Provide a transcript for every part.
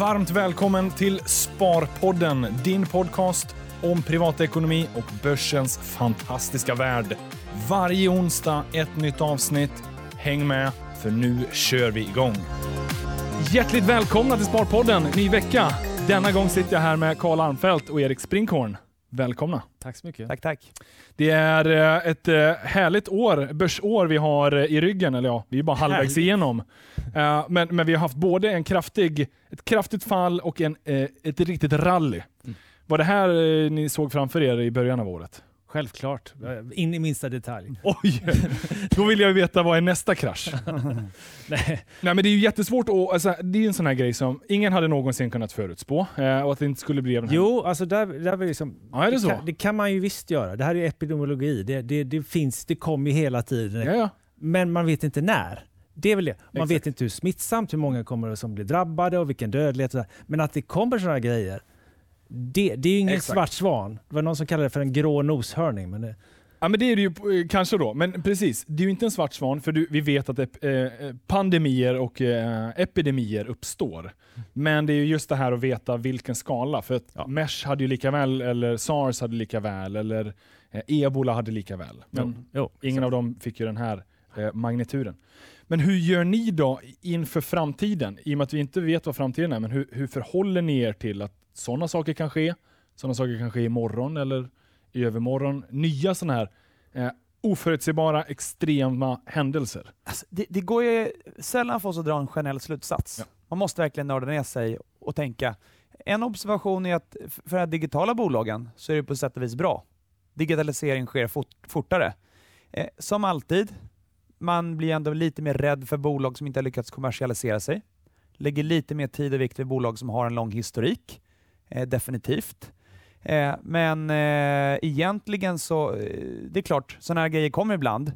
Varmt välkommen till Sparpodden, din podcast om privatekonomi och börsens fantastiska värld. Varje onsdag ett nytt avsnitt. Häng med, för nu kör vi igång. Hjärtligt välkomna till Sparpodden, ny vecka. Denna gång sitter jag här med Karl Armfelt och Erik Springhorn. Välkomna. Tack så mycket. Tack, tack. Det är eh, ett eh, härligt år, börsår vi har eh, i ryggen, eller ja, vi är bara halvvägs Härligt. igenom. Eh, Men, men vi har haft både en kraftig, ett kraftigt fall och en, ett riktigt rally. Mm. Var det här ni såg framför er i början av året? Självklart. In i minsta detalj. Oj! Då vill jag veta vad är nästa krasch? Nej. Nej men det är ju jättesvårt att, alltså, det är en sån här grej som ingen hade någonsin kunnat förutspå eh, och att det inte skulle bli den här. Jo, alltså där, där var liksom, Ja, är det så? Kan, det kan man ju visst göra. Det här är epidemiologi. Det, det, det finns, det kommer ju hela tiden. Ja, ja. Men man vet inte när. Det är väl det. Man Exakt. vet inte hur smittsamt, hur många kommer som blir drabbade och vilken dödlighet. Och. Men att det kommer sådana grejer, det, det är ju ingen Exakt. svart svan. Det var någon som kallade det för en grå noshörning. Men det, Ja men det är det ju eh, kanske då, men precis. Det är ju inte en svart svan för du, vi vet att ep, eh, eh, pandemier och eh, epidemier uppstår. Men det är ju just det här att veta vilken skala. För att Ja. MERS hade ju lika väl, eller SARS hade lika väl, eller eh, ebola hade lika väl. Men jo, ingen av dem fick ju den här eh, magnituden. Men hur gör ni då inför framtiden? I och med att vi inte vet vad framtiden är, men hur, hur förhåller ni er till att sådana saker kan ske? Sådana saker kan ske imorgon eller i övermorgon. Nya sådana här eh, oförutsägbara, extrema händelser. Alltså, det, det går ju sällan för oss att dra en generell slutsats. Ja. Man måste verkligen nörda ner sig och tänka. En observation är att för de digitala bolagen så är det på sätt och vis bra. Digitalisering sker fort, fortare. Eh, som alltid, man blir ändå lite mer rädd för bolag som inte har lyckats kommersialisera sig. Lägger lite mer tid och vikt vid bolag som har en lång historik. Eh, definitivt. Eh, men eh, egentligen så, eh, det är klart, sådana här grejer kommer ibland.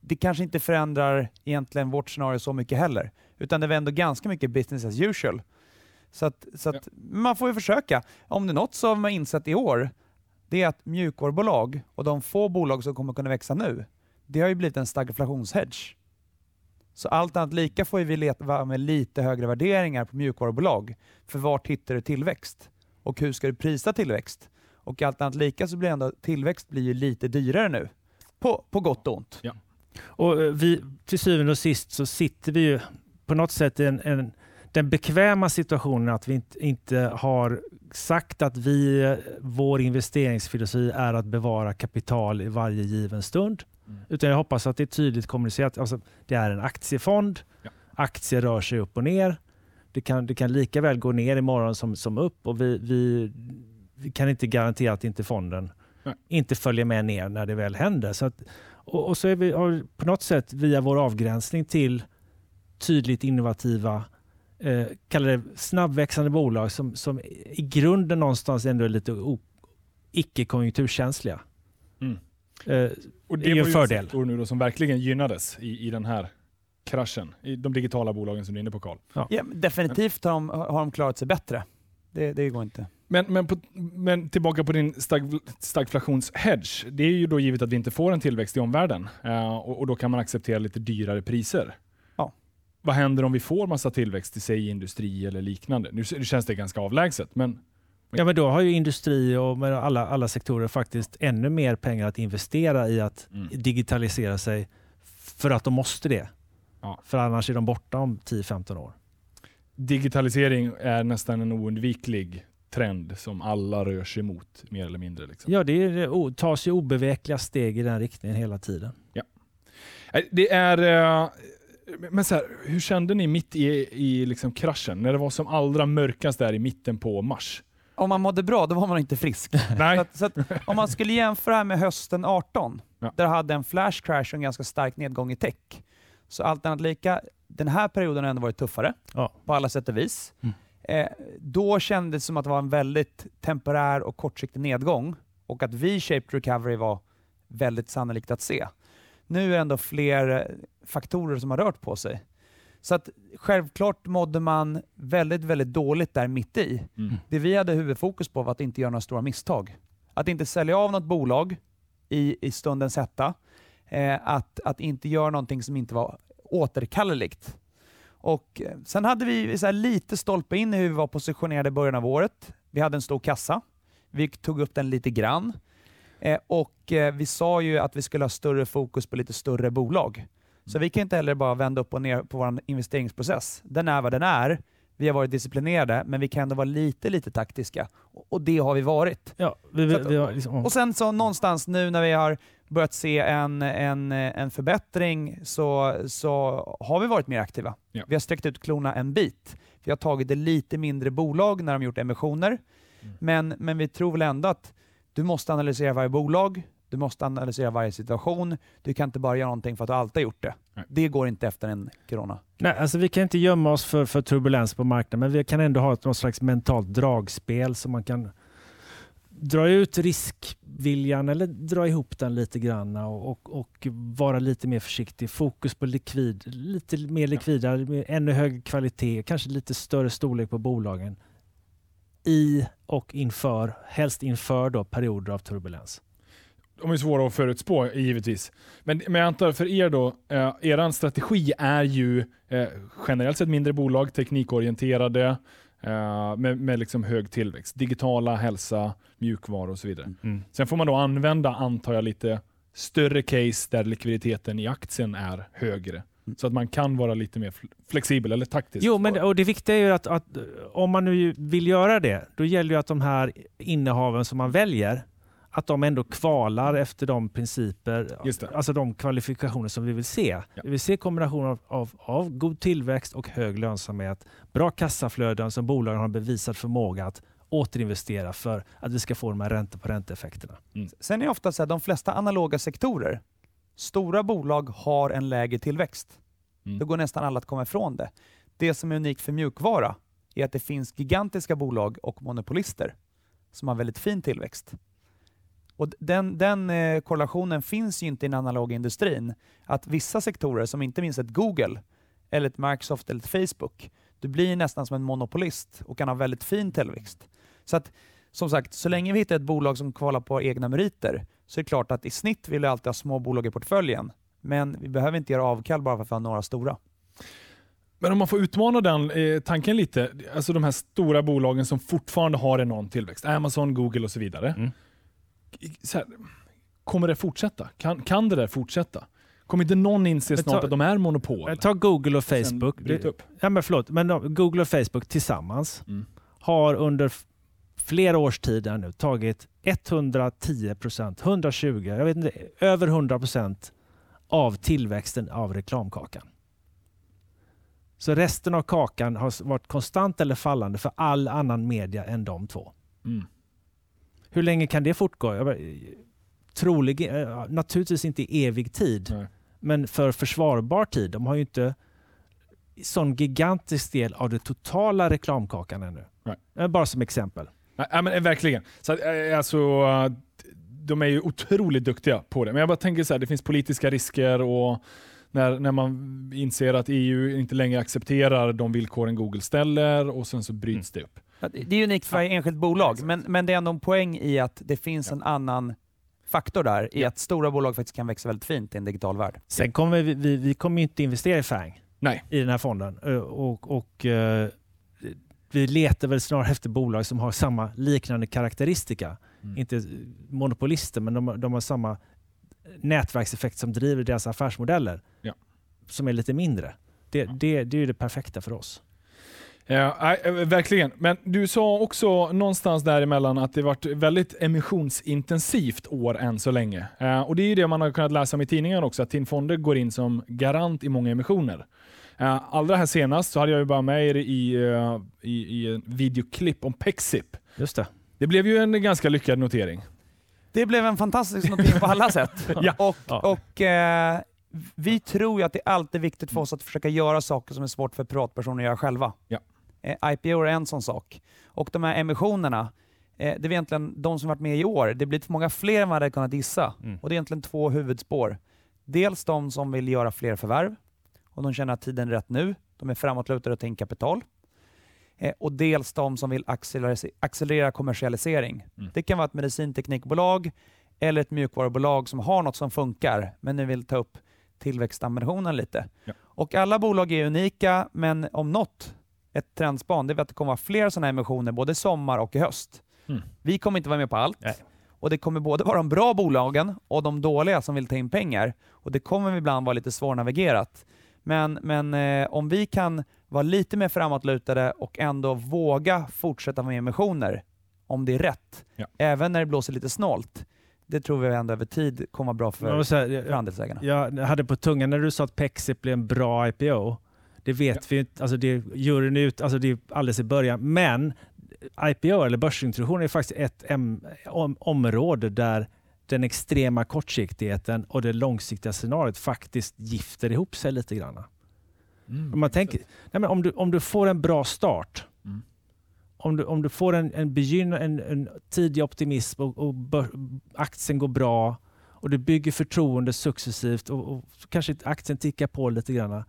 Det kanske inte förändrar egentligen vårt scenario så mycket heller, utan det var ändå ganska mycket business as usual. Så, att, så att man får ju försöka. Om det är något som man har insett i år, det är att mjukvarubolag och de få bolag som kommer kunna växa nu, det har ju blivit en stagflationshedge. Så allt annat lika får vi leta med lite högre värderingar på mjukvarubolag. För vart hittar du tillväxt? Och hur ska du prisa tillväxt? Och allt annat lika så blir ändå tillväxt blir ju lite dyrare nu. På, på gott och ont. Och eh, vi, till syvende och sist så sitter vi ju på något sätt i en, en, den bekväma situationen att vi inte, inte har sagt att vi, eh, vår investeringsfilosofi är att bevara kapital i varje given stund. Mm. Utan jag hoppas att det är tydligt kommunicerat. Alltså, det är en aktiefond. Ja. Aktier rör sig upp och ner. Det kan, det kan lika väl gå ner imorgon som, som upp och vi, vi, vi kan inte garantera att inte fonden Nej. inte följer med ner när det väl händer. Så att, och, och så är vi på något sätt via vår avgränsning till tydligt innovativa, eh, kallar det snabbväxande bolag som, som i grunden någonstans ändå är lite o, icke-konjunkturkänsliga. Eh, Och Det är en var fördel. sektor nu då som verkligen gynnades i, i den här kraschen. I de digitala bolagen som du är inne på Carl. Ja, men definitivt har de, har de klarat sig bättre. Det, det går inte. Men, men, på, men tillbaka på din stag, stagflationshedge. Det är ju då givet att vi inte får en tillväxt i omvärlden eh, och, och då kan man acceptera lite dyrare priser. Ja. Vad händer om vi får massa tillväxt i sig industri eller liknande? Nu, nu känns det ganska avlägset, men Ja, men då har ju industri och alla, alla sektorer faktiskt ännu mer pengar att investera i att Mm. digitalisera sig för att de måste det. Ja. För annars är de borta om 10-15 år. digitalisering är nästan en oundviklig trend som alla rör sig mot mer eller mindre. Liksom. Ja, det är, tas ju obevekliga steg i den riktningen hela tiden. Eh, Det är... eh, Men så här, hur kände ni mitt i, i liksom kraschen? När det var som allra mörkast där i mitten på mars? Om man mådde bra, då var man inte frisk. Så Nej. att, så att, om man skulle jämföra med hösten 18, Ja. där hade en flash crash och en ganska stark nedgång i tech. Så allt annat lika, den här perioden har ändå varit tuffare Ja. på alla sätt och vis. Mm. Eh, då kändes det som att det var en väldigt temporär och kortsiktig nedgång och att V-shaped recovery var väldigt sannolikt att se. Nu är det ändå fler eh, faktorer som har rört på sig. Så att självklart mådde man väldigt, väldigt dåligt där mitt i. Mm. Det vi hade huvudfokus på var att inte göra några stora misstag. Att inte sälja av något bolag i, i stundens hetta. Eh, att, att inte göra någonting som inte var återkalleligt. Och eh, sen hade vi så lite stolpe in i hur vi var positionerade i början av året. Vi hade en stor kassa. Vi tog upp den lite grann. Eh, och eh, vi sa ju att vi skulle ha större fokus på lite större bolag. Så vi kan inte heller bara vända upp och ner på vår investeringsprocess. Den är vad den är. Vi har varit disciplinerade, men vi kan ändå vara lite, lite taktiska. Och det har vi varit. Ja, vi, vi, vi har liksom, Och sen så någonstans nu när vi har börjat se en, en, en förbättring så, så har vi varit mer aktiva. Ja. Vi har sträckt ut klona en bit. Vi har tagit det lite mindre bolag när de gjort emissioner. Men, men vi tror väl ändå att du måste analysera varje bolag, du måste analysera varje situation. Du kan inte bara göra någonting för att du alltid har gjort det. Nej. Det går inte efter en corona. Nej, alltså vi kan inte gömma oss för, för turbulens på marknaden, men vi kan ändå ha ett något slags mentalt dragspel som man kan dra ut riskviljan eller dra ihop den lite grann och, och, och vara lite mer försiktig. Fokus på likvid, lite mer likvida, ännu högre kvalitet, kanske lite större storlek på bolagen i och inför, helst inför då, perioder av turbulens. De är svåra att förutspå givetvis. Men, men jag antar för er då, eh, er strategi är ju eh, generellt sett mindre bolag, teknikorienterade, eh, med, med liksom hög tillväxt. Digitala, hälsa, mjukvara och så vidare. Mm. Sen får man då använda, antar jag, lite större case där likviditeten i aktien är högre. Så att man kan vara lite mer fl- flexibel eller taktisk. Jo, men och det viktiga är ju att, att om man nu vill göra det, då gäller ju att de här innehaven som man väljer, att de ändå kvalar efter de principer, det. alltså de kvalifikationer som vi vill se. Ja. Vi vill se kombinationer av, av, av god tillväxt och hög lönsamhet, bra kassaflöden som bolagen har bevisat förmåga att återinvestera för att vi ska få de här ränte på ränteeffekterna. Sen är det ofta så här, de flesta analoga sektorer, stora bolag har en lägre tillväxt. Mm. Då går nästan alla att komma ifrån det. Det som är unikt för mjukvara är att det finns gigantiska bolag och monopolister som har väldigt fin tillväxt. Och den, den eh, korrelationen finns ju inte i den analoga industrin. Att vissa sektorer, som inte minst ett Google, eller ett Microsoft eller ett Facebook, du blir nästan som en monopolist och kan ha väldigt fin tillväxt. Så att som sagt, så länge vi hittar ett bolag som kvalar på egna meriter så är det klart att i snitt vill vi alltid ha små bolag i portföljen. Men vi behöver inte göra avkall bara för att vi har några stora. Men om man får utmana den eh, tanken lite, alltså de här stora bolagen som fortfarande har enorm tillväxt, Amazon, Google och så vidare. Mm. Så här, kommer det fortsätta? Kan, kan det där fortsätta? Kommer inte någon inse snart ta- att de är monopol? Ta Google och Facebook. bryta upp. Ja, men förlåt, men Google och Facebook tillsammans Mm. har under flera års tid nu tagit 110 procent, 120, jag vet inte, över 100 procent av tillväxten av reklamkakan. Så resten av kakan har varit konstant eller fallande för all annan media än de två. Mm. Hur länge kan det fortgå? Jag bara, Troligen, eh, naturligtvis inte i evig tid, Nej. men för försvarbar tid. De har ju inte sån gigantisk del av det totala reklamkakan ännu. Nej. Eh, Bara som exempel. Ja, men, eh, verkligen. Så, alltså, de är ju otroligt duktiga på det. Men jag bara tänker så här, det finns politiska risker och när, när man inser att EU inte längre accepterar de villkoren Google ställer och sen så bryts det upp. Ja, Det är unikt för varje enskilt bolag, men, men det är ändå en poäng i att det finns en annan faktor där, i att stora bolag faktiskt kan växa väldigt fint i en digital värld. Sen kommer vi, vi, vi kommer ju inte investera i FANG Nej. i den här fonden. Eh, Och, och, eh, vi letar väl snarare efter bolag som har samma liknande karaktäristika. Mm. Inte monopolister, men de, har- de har samma nätverkseffekt som driver deras affärsmodeller. Ja. Som är lite mindre. Det, det, det är ju det perfekta för oss. Ja, eh, verkligen. Men du sa också någonstans däremellan att det varit väldigt emissionsintensivt år än så länge. Eh, och Det är ju det man har kunnat läsa om i tidningen också, att TIN Fonder går in som garant i många emissioner. Eh, allra här senast så hade jag ju bara med er i, i, i en videoklipp om Pexip. Just det. Det blev ju en ganska lyckad notering. Det blev en fantastisk notering på alla sätt. Ja. Och, Ja. och eh, vi tror ju att det alltid är viktigt för oss att försöka göra saker som är svårt för privatpersoner att göra själva. Ja. Eh, IPO är en sån sak. Och de här emissionerna, eh, det är egentligen de som varit med i år. Det blir många fler än man hade kunnat gissa. Mm. Och det är egentligen två huvudspår. Dels de som vill göra fler förvärv och de känner att tiden är rätt nu. De är framåtlutade och tar in kapital. Eh, och dels de som vill accelerera, accelerera kommersialisering. Mm. Det kan vara ett medicinteknikbolag eller ett mjukvarubolag som har något som funkar men nu vill ta upp tillväxtambitionen lite. Ja. Och alla bolag är unika, men om något, ett trendspan, det är att det kommer vara fler sådana emissioner både sommar och i höst. Mm. Vi kommer inte vara med på allt. Nej. Och det kommer både vara de bra bolagen och de dåliga som vill ta in pengar. Och det kommer ibland vara lite svårnavigerat. Men, men eh, om vi kan vara lite mer framåtlutade och ändå våga fortsätta med emissioner, om det är rätt, Ja. även när det blåser lite snålt, det tror vi ändå över tid kommer vara bra Jag för, säga, för jag, andelsägarna. jag hade på tungan när du sa att Pexip blev en bra IPO. Det vet vi ju inte, alltså det, juryn ut, alltså det är alldeles i början. Men IPO eller börsintroduktion är faktiskt ett em, om, område där den extrema kortsiktigheten och det långsiktiga scenariot faktiskt gifter ihop sig lite grann. Mm. Om, man tänker, nej men om, du, om du får en bra start, Mm. om, du, om du får en, en, begynn, en, en tidig optimism och, och bör, aktien går bra och du bygger förtroende successivt och, och kanske aktien tickar på lite grann.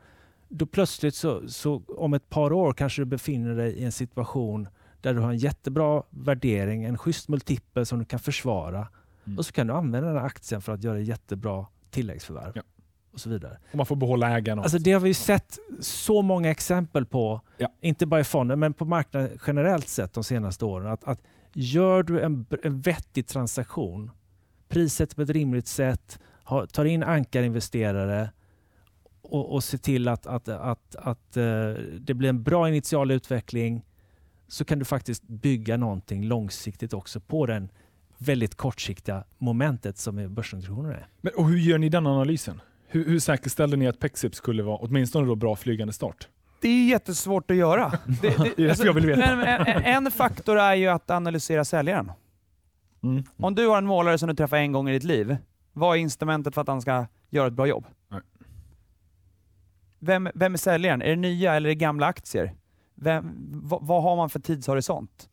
Då plötsligt så, så om ett par år kanske du befinner dig i en situation där du har en jättebra värdering, en schysst multipel som du kan försvara Mm. och så kan du använda den här aktien för att göra jättebra tilläggsförvärv Ja. och så vidare. Och man får behålla ägarna. Alltså det har vi ju sett så många exempel på, Ja. inte bara i fonden men på marknaden generellt sett de senaste åren. Att, att gör du en, en vettig transaktion, prissätter på ett rimligt sätt, har, tar in ankarinvesterare och, och ser till att, att, att, att eh, det blir en bra initial utveckling så kan du faktiskt bygga någonting långsiktigt också på den väldigt kortsiktiga momentet som börsintroduktionen är. Men, och hur gör ni den analysen? Hur, hur säkerställde ni att Pexip skulle vara åtminstone då bra flygande start? Det är jättesvårt att göra. Det, det, det jag vill veta. en, en faktor är ju att analysera säljaren. Mm. Om du har en målare som du träffar en gång i ditt liv, vad är instrumentet för att han ska göra ett bra jobb? Vem, vem är säljaren? Är det nya eller är det gamla aktier? Vem, vad, vad har man för tidshorisont?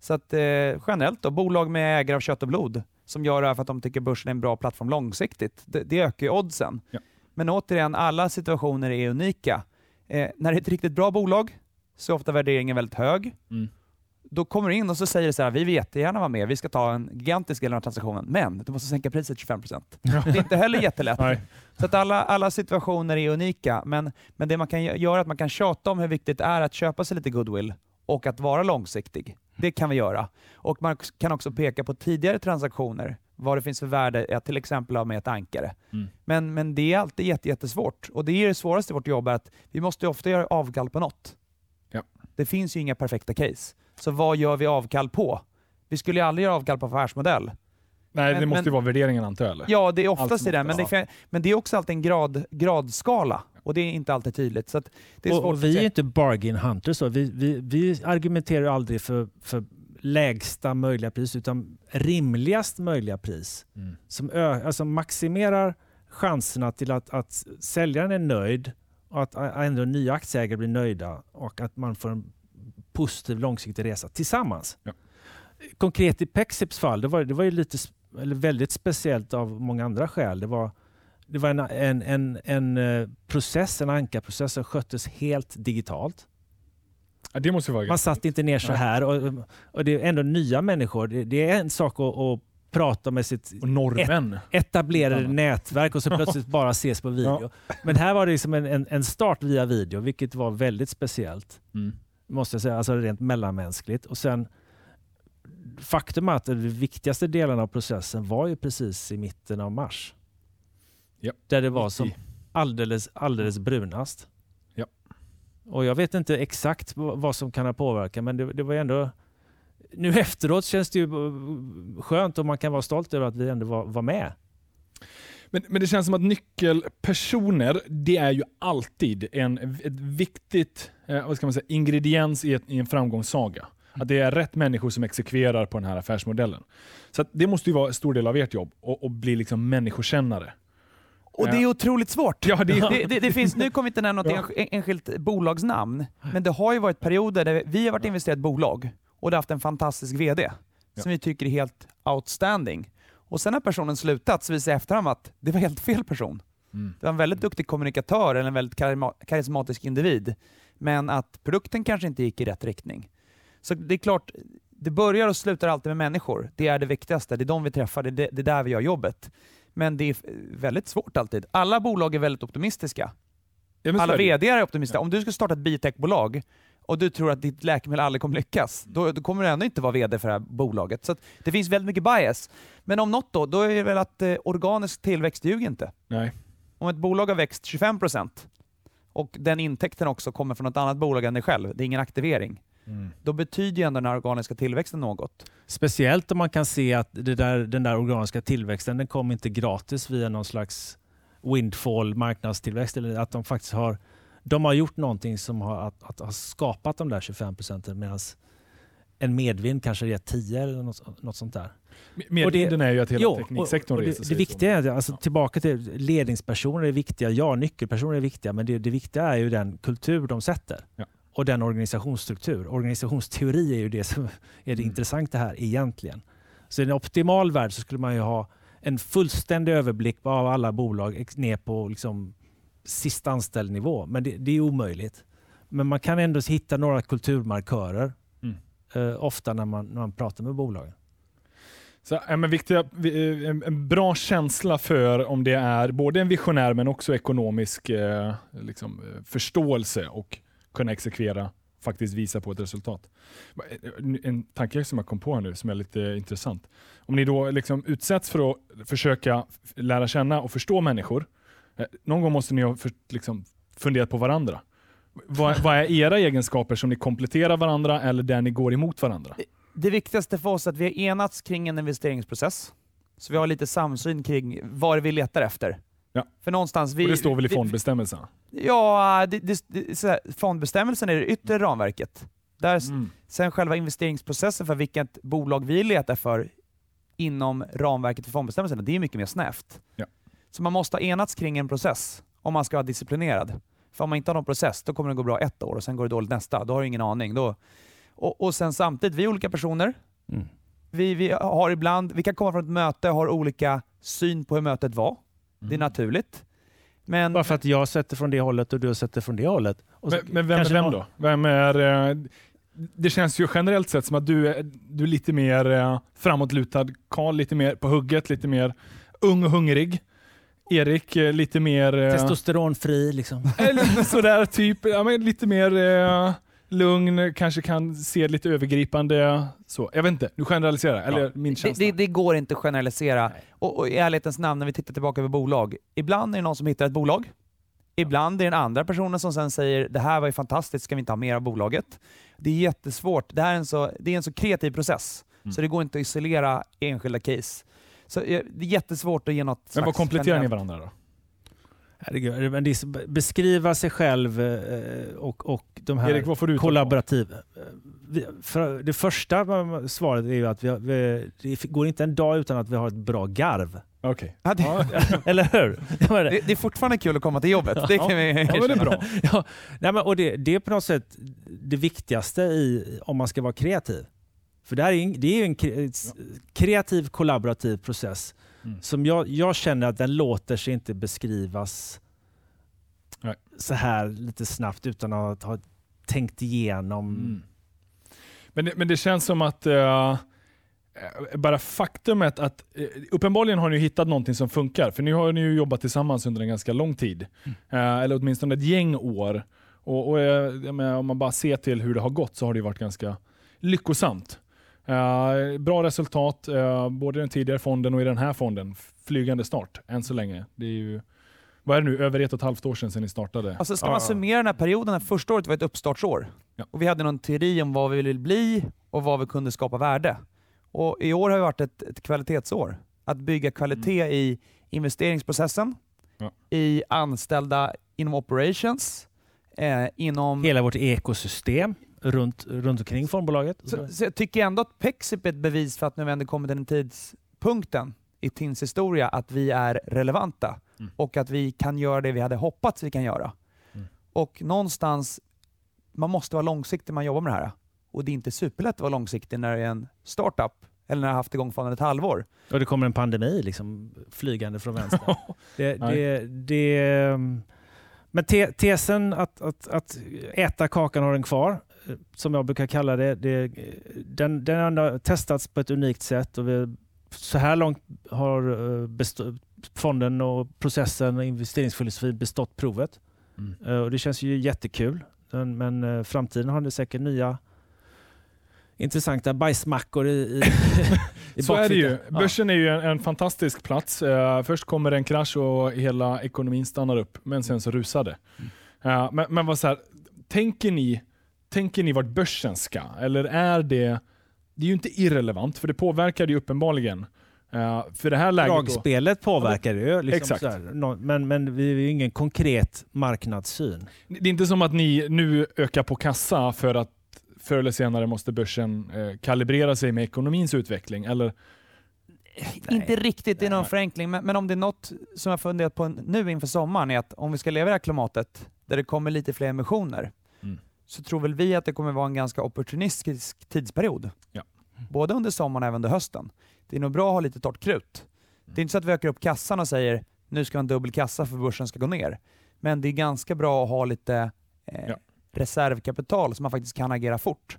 Så att eh, generellt då, bolag med ägare av kött och blod som gör det här för att de tycker börsen är en bra plattform långsiktigt, det, det ökar ju oddsen. Ja. Men återigen, alla situationer är unika. Eh, när det är ett riktigt bra bolag så är ofta värderingen väldigt hög Mm. Då kommer du in och så säger du så här, vi vill jättegärna vara med, vi ska ta en gigantisk del av transaktionen, men du måste sänka priset 25%. Det är inte heller jättelätt. Nej. Så att alla, alla situationer är unika, men, men det man kan gö- göra är att man kan tjata om hur viktigt det är att köpa sig lite goodwill och att vara långsiktig. Det kan vi göra. Och man kan också peka på tidigare transaktioner, vad det finns för värde att till exempel ha med ett ankare. Mm. Men, men det är alltid jätte, jättesvårt. Och det är det svåraste i vårt jobb, att vi måste ofta göra avkall på något. Ja. Det finns ju inga perfekta case. Så vad gör vi avkall på? Vi skulle ju aldrig göra avkall på affärsmodell. Nej, det Men- måste ju men- vara värderingen antar jag eller? Ja, det är oftast det, men det, kan- men det är också alltid en grad, gradskala och det är inte alltid tydligt. Så att det är svårt Och, och att vi är inte bargain hunters. Så. Vi, vi, vi argumenterar ju aldrig för, för lägsta möjliga pris utan rimligast möjliga pris. Mm. Som ö, alltså maximerar chanserna till att, att säljaren är nöjd och att ändå nya aktieägare blir nöjda och att man får en positiv långsiktig resa tillsammans. Ja. Konkret i Pexips fall, det var, det var ju lite, eller väldigt speciellt av många andra skäl. Det var, det var en, en, en, en eh, process, en ankarprocess som sköttes helt digitalt. Ja, det måste vara Man satt inte ner så här och, och det är ändå nya människor. Det, det är en sak att, att prata med sitt norrmän. etablerade Annat. nätverk och så plötsligt bara ses på video. Men här var det liksom en, en, en start via video, vilket var väldigt speciellt. Mm. Måste jag säga, alltså rent mellanmänskligt. Och sen faktum är att de viktigaste delarna av processen var ju precis i mitten av mars. Ja. Där det var som alldeles, alldeles brunast. Ja. Och jag vet inte exakt vad som kan ha påverkat, men det, det var ändå... Nu efteråt känns det ju skönt och man kan vara stolt över att vi ändå var, var med. Men, men det känns som att nyckelpersoner, det är ju alltid en ett viktigt eh, vad ska man säga, ingrediens i, ett, i en framgångssaga. Att det är rätt människor som exekverar på den här affärsmodellen. Så att det måste ju vara en stor del av ert jobb, och, och bli liksom människokännare. Och det är otroligt svårt. Ja, det är, Det, det, det finns, nu kommer vi inte nämna något Ja. ensk- enskilt bolagsnamn, men det har ju varit perioder där vi har varit investerat i ett bolag och det har haft en fantastisk VD som vi tycker är helt outstanding. Och sen har personen slutat så visar efterhand att det var helt fel person. Mm. Det var en väldigt duktig kommunikatör eller en väldigt karismatisk individ, men att produkten kanske inte gick i rätt riktning. Så det är klart, det börjar och slutar alltid med människor. Det är det viktigaste. Det är de vi träffar, det är, det, är där vi gör jobbet. Men det är väldigt svårt alltid. Alla bolag är väldigt optimistiska. Ja, Alla. VD är optimistiska. Ja. Om du ska starta ett biotechbolag och du tror att ditt läkemedel aldrig kommer lyckas, då, då kommer du ändå inte vara VD för det här bolaget. Så det finns väldigt mycket bias. Men om något då, då är det väl att eh, organisk tillväxt ljuger inte. Nej. Om ett bolag har växt 25% och den intäkten också kommer från något annat bolag än dig själv, det är ingen aktivering, Mm. då betyder ju ändå den organiska tillväxten något. Speciellt om man kan se att där, den där organiska tillväxten den kom inte gratis via någon slags windfall marknadstillväxt. Eller att de faktiskt har, de har gjort någonting som har, att, att, har skapat de där 25 procenten medan en medvind kanske ger 10 eller något, något sånt där. Medvinden är ju att hela Jo, tekniksektorn och, och reser det, sig. det viktiga är, alltså, tillbaka till ledningspersoner är viktiga, ja nyckelpersoner är viktiga, men det, det viktiga är ju den kultur de sätter. Ja. Och den organisationsstruktur. Organisationsteori är ju det som är det Mm. intressanta här egentligen. Så i en optimal värld så skulle man ju ha en fullständig överblick av alla bolag ner på liksom sista anställd nivå. Men det, det är omöjligt. Men man kan ändå hitta några kulturmarkörer eh, ofta när man, när man pratar med bolagen. Så, ja, men viktiga, eh, en, bra känsla för om det är både en visionär men också ekonomisk eh, liksom, eh, förståelse och kunna exekvera, faktiskt visa på ett resultat. Eh, en- tanke som jag kom på här nu som är lite intressant. Om ni då liksom utsätts för att försöka lära känna och förstå människor, eh, någon gång måste ni ha för, liksom, funderat på varandra. Vad, vad är era egenskaper som ni kompletterar varandra eller där ni går emot varandra? Det viktigaste för oss är att vi har enats kring en investeringsprocess. Så vi har lite samsyn kring vad vi letar efter. Ja. För någonstans... Vi, och det står väl i fondbestämmelserna? Ja, det, det, det, fondbestämmelsen är det yttre ramverket. Där, Mm. Sen själva investeringsprocessen för vilket bolag vi letar för inom ramverket för fondbestämmelserna, det är mycket mer snävt. Ja. Så man måste ha enats kring en process om man ska vara disciplinerad. För om man inte har någon process, då kommer det gå bra ett år och sen går det dåligt nästa. Då har du ingen aning. Då, och, och sen samtidigt, vi är olika personer. Mm. Vi, vi har ibland, vi kan komma från ett möte och har olika syn på hur mötet var. Det är Mm. naturligt. Men Bara för att jag sätter från det hållet och du sätter från det hållet. Och så Men, men vem är vem då? Vem är, eh, det känns ju generellt sett som att du är, du är lite mer eh, framåtlutad, Karl lite mer på hugget, lite mer ung och hungrig. Erik eh, lite mer... eh, Testosteronfri liksom. eller sådär typ, ja, men lite mer eh, lugn, kanske kan se lite övergripande. Så. Jag vet inte, nu generaliserar jag, eller min det, känsla. det, det går inte att generalisera. Och, och i ärlighetens namn, när vi tittar tillbaka på bolag, ibland är det någon som hittar ett bolag. Ibland är det den andra personen som sen säger det här var ju fantastiskt, ska vi inte ha mer av bolaget? Det är jättesvårt. Det, här är en så, det är en så kreativ process, Mm. så det går inte att isolera enskilda case. Så eh, det är jättesvårt att ge något men vad kompletterar ni varandra då? Herregud, men beskriva sig själv eh, och, och de här Erik, vad får du kollaborativ. Eh, För det första svaret är ju att vi, har- vi, det går inte en dag utan att vi har ett bra garv. Okej. Ja, det, Ja, Eller hur? Det det. det, det är fortfarande kul att komma till jobbet. Det kan vi ja, men det är bra. Ja, nej, men, och det, det är på något sätt det viktigaste i, om man ska vara kreativ. För det, här är, det är ju en kre- kreativ kollaborativ process Mm. som jag, jag känner att den låter sig inte beskrivas Nej. så här lite snabbt utan att ha tänkt igenom. Mm. Men, det, men det känns som att eh, bara faktumet att eh, uppenbarligen har ni hittat någonting som funkar. För nu har ni ju jobbat tillsammans under en ganska lång tid. Eh, eller åtminstone ett gäng år. Och, och menar, Om man bara ser till hur det har gått så har det varit ganska lyckosamt. Eh, bra resultat, eh, både i den tidigare fonden och i den här fonden. Flygande start än så länge. Det är ju, vad är det nu, över ett och ett halvt år sedan, sedan ni startade? Alltså ska man summera den här perioden, här första året var ett uppstartsår. Ja. Och vi hade någon teori om vad vi ville bli och vad vi kunde skapa värde. Och i år har det varit ett, ett kvalitetsår. Att bygga kvalitet i investeringsprocessen, Mm. Ja. i anställda inom operations, eh, inom... Hela vårt ekosystem runt, runt omkring fondbolaget. Så, så jag tycker ändå att Pexip är ett bevis för att nu ändå kommit till den tidpunkten i TINs historia att vi är relevanta Mm. och att vi kan göra det vi hade hoppats vi kan göra. Mm. Och någonstans, man måste vara långsiktig när man jobbar med det här. Och det är inte superlätt att vara långsiktig när det är en startup eller när jag har haft igång fonden ett halvår. Och det kommer en pandemi liksom, flygande från vänster. det, det, det, um, men te, tesen att, att, att äta kakan har den kvar, som jag brukar kalla det, det den, den har testats på ett unikt sätt och vi, så här långt har eh, bestå, fonden och processen och investeringsfilosofi bestått provet. Mm. Eh, och det känns ju jättekul. Men, men eh, framtiden har det säkert nya intressanta bajsmackor i, i, i Så är det ju. Börsen är ju en, en fantastisk plats. Eh, först kommer en krasch och hela ekonomin stannar upp, men sen så rusar det. Eh, men men vad så här, tänker, ni, tänker ni vart börsen ska? Eller är det... Det är ju inte irrelevant, för det påverkar det ju uppenbarligen. Eh, för det här läget då, Dragspelet påverkar det ju. Liksom Exakt. så här, men, men vi har ju ingen konkret marknadssyn. Det är inte som att ni nu ökar på kassa för att förr eller senare måste börsen eh, kalibrera sig med ekonomins utveckling. Eller, Inte riktigt i någon Nej. förenkling, men, men om det är något som jag funderat på nu inför sommaren är att om vi ska leva i det här klimatet där det kommer lite fler emissioner. Så tror väl vi att det kommer vara en ganska opportunistisk tidsperiod. Ja. Både under sommaren och även under hösten. Det är nog bra att ha lite torrt krut. Det är inte så att vi ökar upp kassan och säger nu ska vi ha en dubbel kassa för börsen ska gå ner. Men det är ganska bra att ha lite eh, Ja. reservkapital så man faktiskt kan agera fort.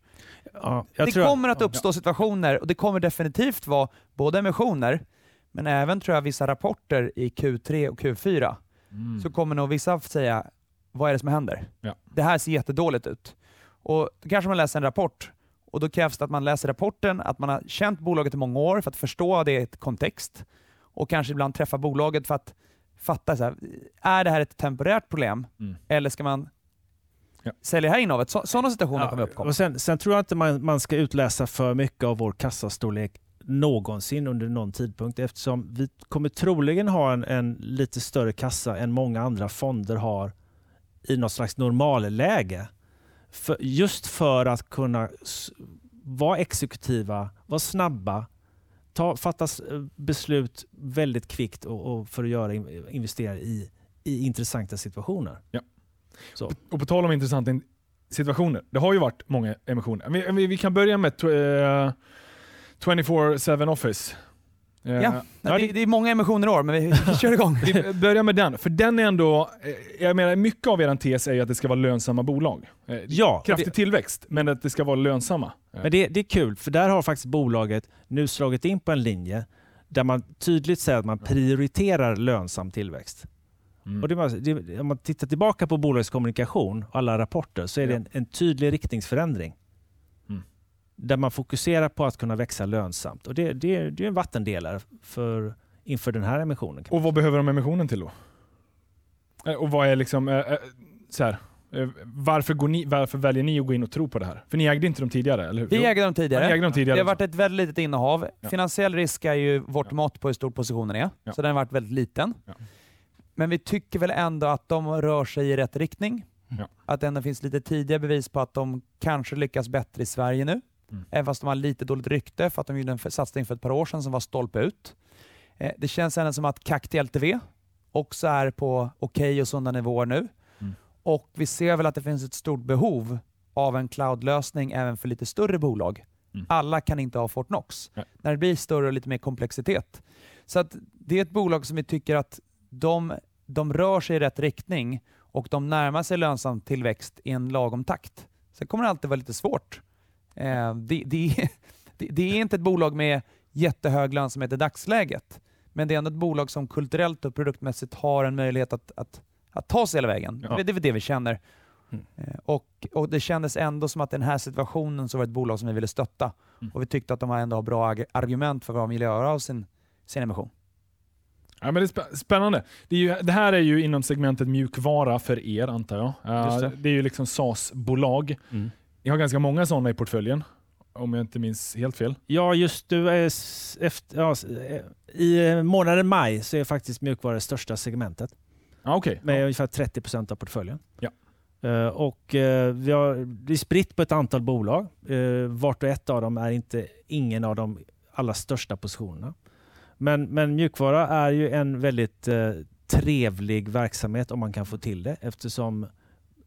Ja, det kommer att uppstå situationer och det kommer definitivt vara både emissioner men även tror jag vissa rapporter i Q3 och Q4 Mm. så kommer nog vissa säga vad är det som händer? Ja. Det här ser jättedåligt ut. Och Då kanske man läser en rapport och då krävs det att man läser rapporten, att man har känt bolaget i många år för att förstå det i ett kontext och kanske ibland träffa bolaget för att fatta, så här, är det här ett temporärt problem Mm. eller ska man Ja. sälja det här innehavet? Så, sådana situationer kommer uppkomma. och sen, sen tror jag inte man, man ska utläsa för mycket av vår kassastorlek någonsin under någon tidpunkt eftersom vi kommer troligen ha en, en lite större kassa än många andra fonder har i något slags normalläge. För, just för att kunna vara exekutiva, vara snabba, ta, fatta beslut väldigt kvickt och, och för att göra in- investera i, i intressanta situationer. Ja. Så. Och på tal om intressanta in- situationer. Det har ju varit många emissioner. Vi, vi, vi kan börja med tw- eh, 24-7 Office. Eh, Ja. Nej, det, det är många emissioner i år, men vi, vi kör igång. Vi börjar med den, för den är ändå... eh, Jag menar, mycket av er tes är ju att det ska vara lönsamma bolag. Eh, Ja, Kraftig det- tillväxt, men att det ska vara lönsamma. Men det, det är kul, för där har faktiskt bolaget nu slagit in på en linje där man tydligt säger att man prioriterar lönsam tillväxt. Mm. Och det, om man tittar tillbaka på bolagets kommunikation och alla rapporter så är det Ja. en, en tydlig riktningsförändring. Där man fokuserar på att kunna växa lönsamt. Och det, det, det är en vattendelare för, inför den här emissionen. Och vad behöver de emissionen till då? Eh, Och vad är liksom... eh, eh, Så här, varför, går ni, varför väljer ni att gå in och tro på det här? För ni ägde inte dem tidigare, eller hur? Vi ägde dem tidigare. Ja, ägde dem tidigare Det har varit ett väldigt litet innehav. Ja. Finansiell risk är ju vårt Ja. mått på hur stor positionen är, Ja. så den har varit väldigt liten. Ja. Men vi tycker väl ändå att de rör sig i rätt riktning. Ja. Att det ändå finns lite tidiga bevis på att de kanske lyckas bättre i Sverige nu. Mm. Även fast de har lite dåligt rykte för att de gjorde en satsning för ett par år sedan som var stolpe ut. Eh, det känns ändå som att till LTV också är på okej och sunda nivåer nu. Mm. Och vi ser väl att det finns ett stort behov av en cloudlösning även för lite större bolag. Mm. Alla kan inte ha Fortnox. Nej. När det blir större och lite mer komplexitet. Så att det är ett bolag som vi tycker att de, de rör sig i rätt riktning och de närmar sig lönsam tillväxt i en lagom takt. Sen kommer det alltid vara lite svårt. Eh, det, det, det, är inte ett bolag med jättehög lönsamhet i dagsläget, men det är ändå ett bolag som kulturellt och produktmässigt har en möjlighet att, att, att ta sig hela vägen. Ja. Det, det är det vi känner. Mm. Eh, Och, och Det kändes ändå som att den här situationen så var det ett bolag som vi ville stötta. Mm. Och vi tyckte att de ändå har bra argument för vad de vill göra av sin, sin emission. Ja, men det är spä- spännande. Det, är ju, det här är ju inom segmentet mjukvara för er, antar jag. Just det. det. är ju liksom SaaS-bolag. Mm. Ni har ganska många sådana i portföljen, om jag inte minns helt fel. Ja, just nu är s- efter, ja, eh, i eh, månaden maj så är faktiskt mjukvara det största segmentet. Ah, Okej. med Ja. ungefär 30 procent av portföljen. Ja. Eh, och eh, vi har, det är spritt på ett antal bolag. Uh, vart och ett av dem är inte ingen av de allra största positionerna. Men, men mjukvara är ju en väldigt eh, trevlig verksamhet om man kan få till det eftersom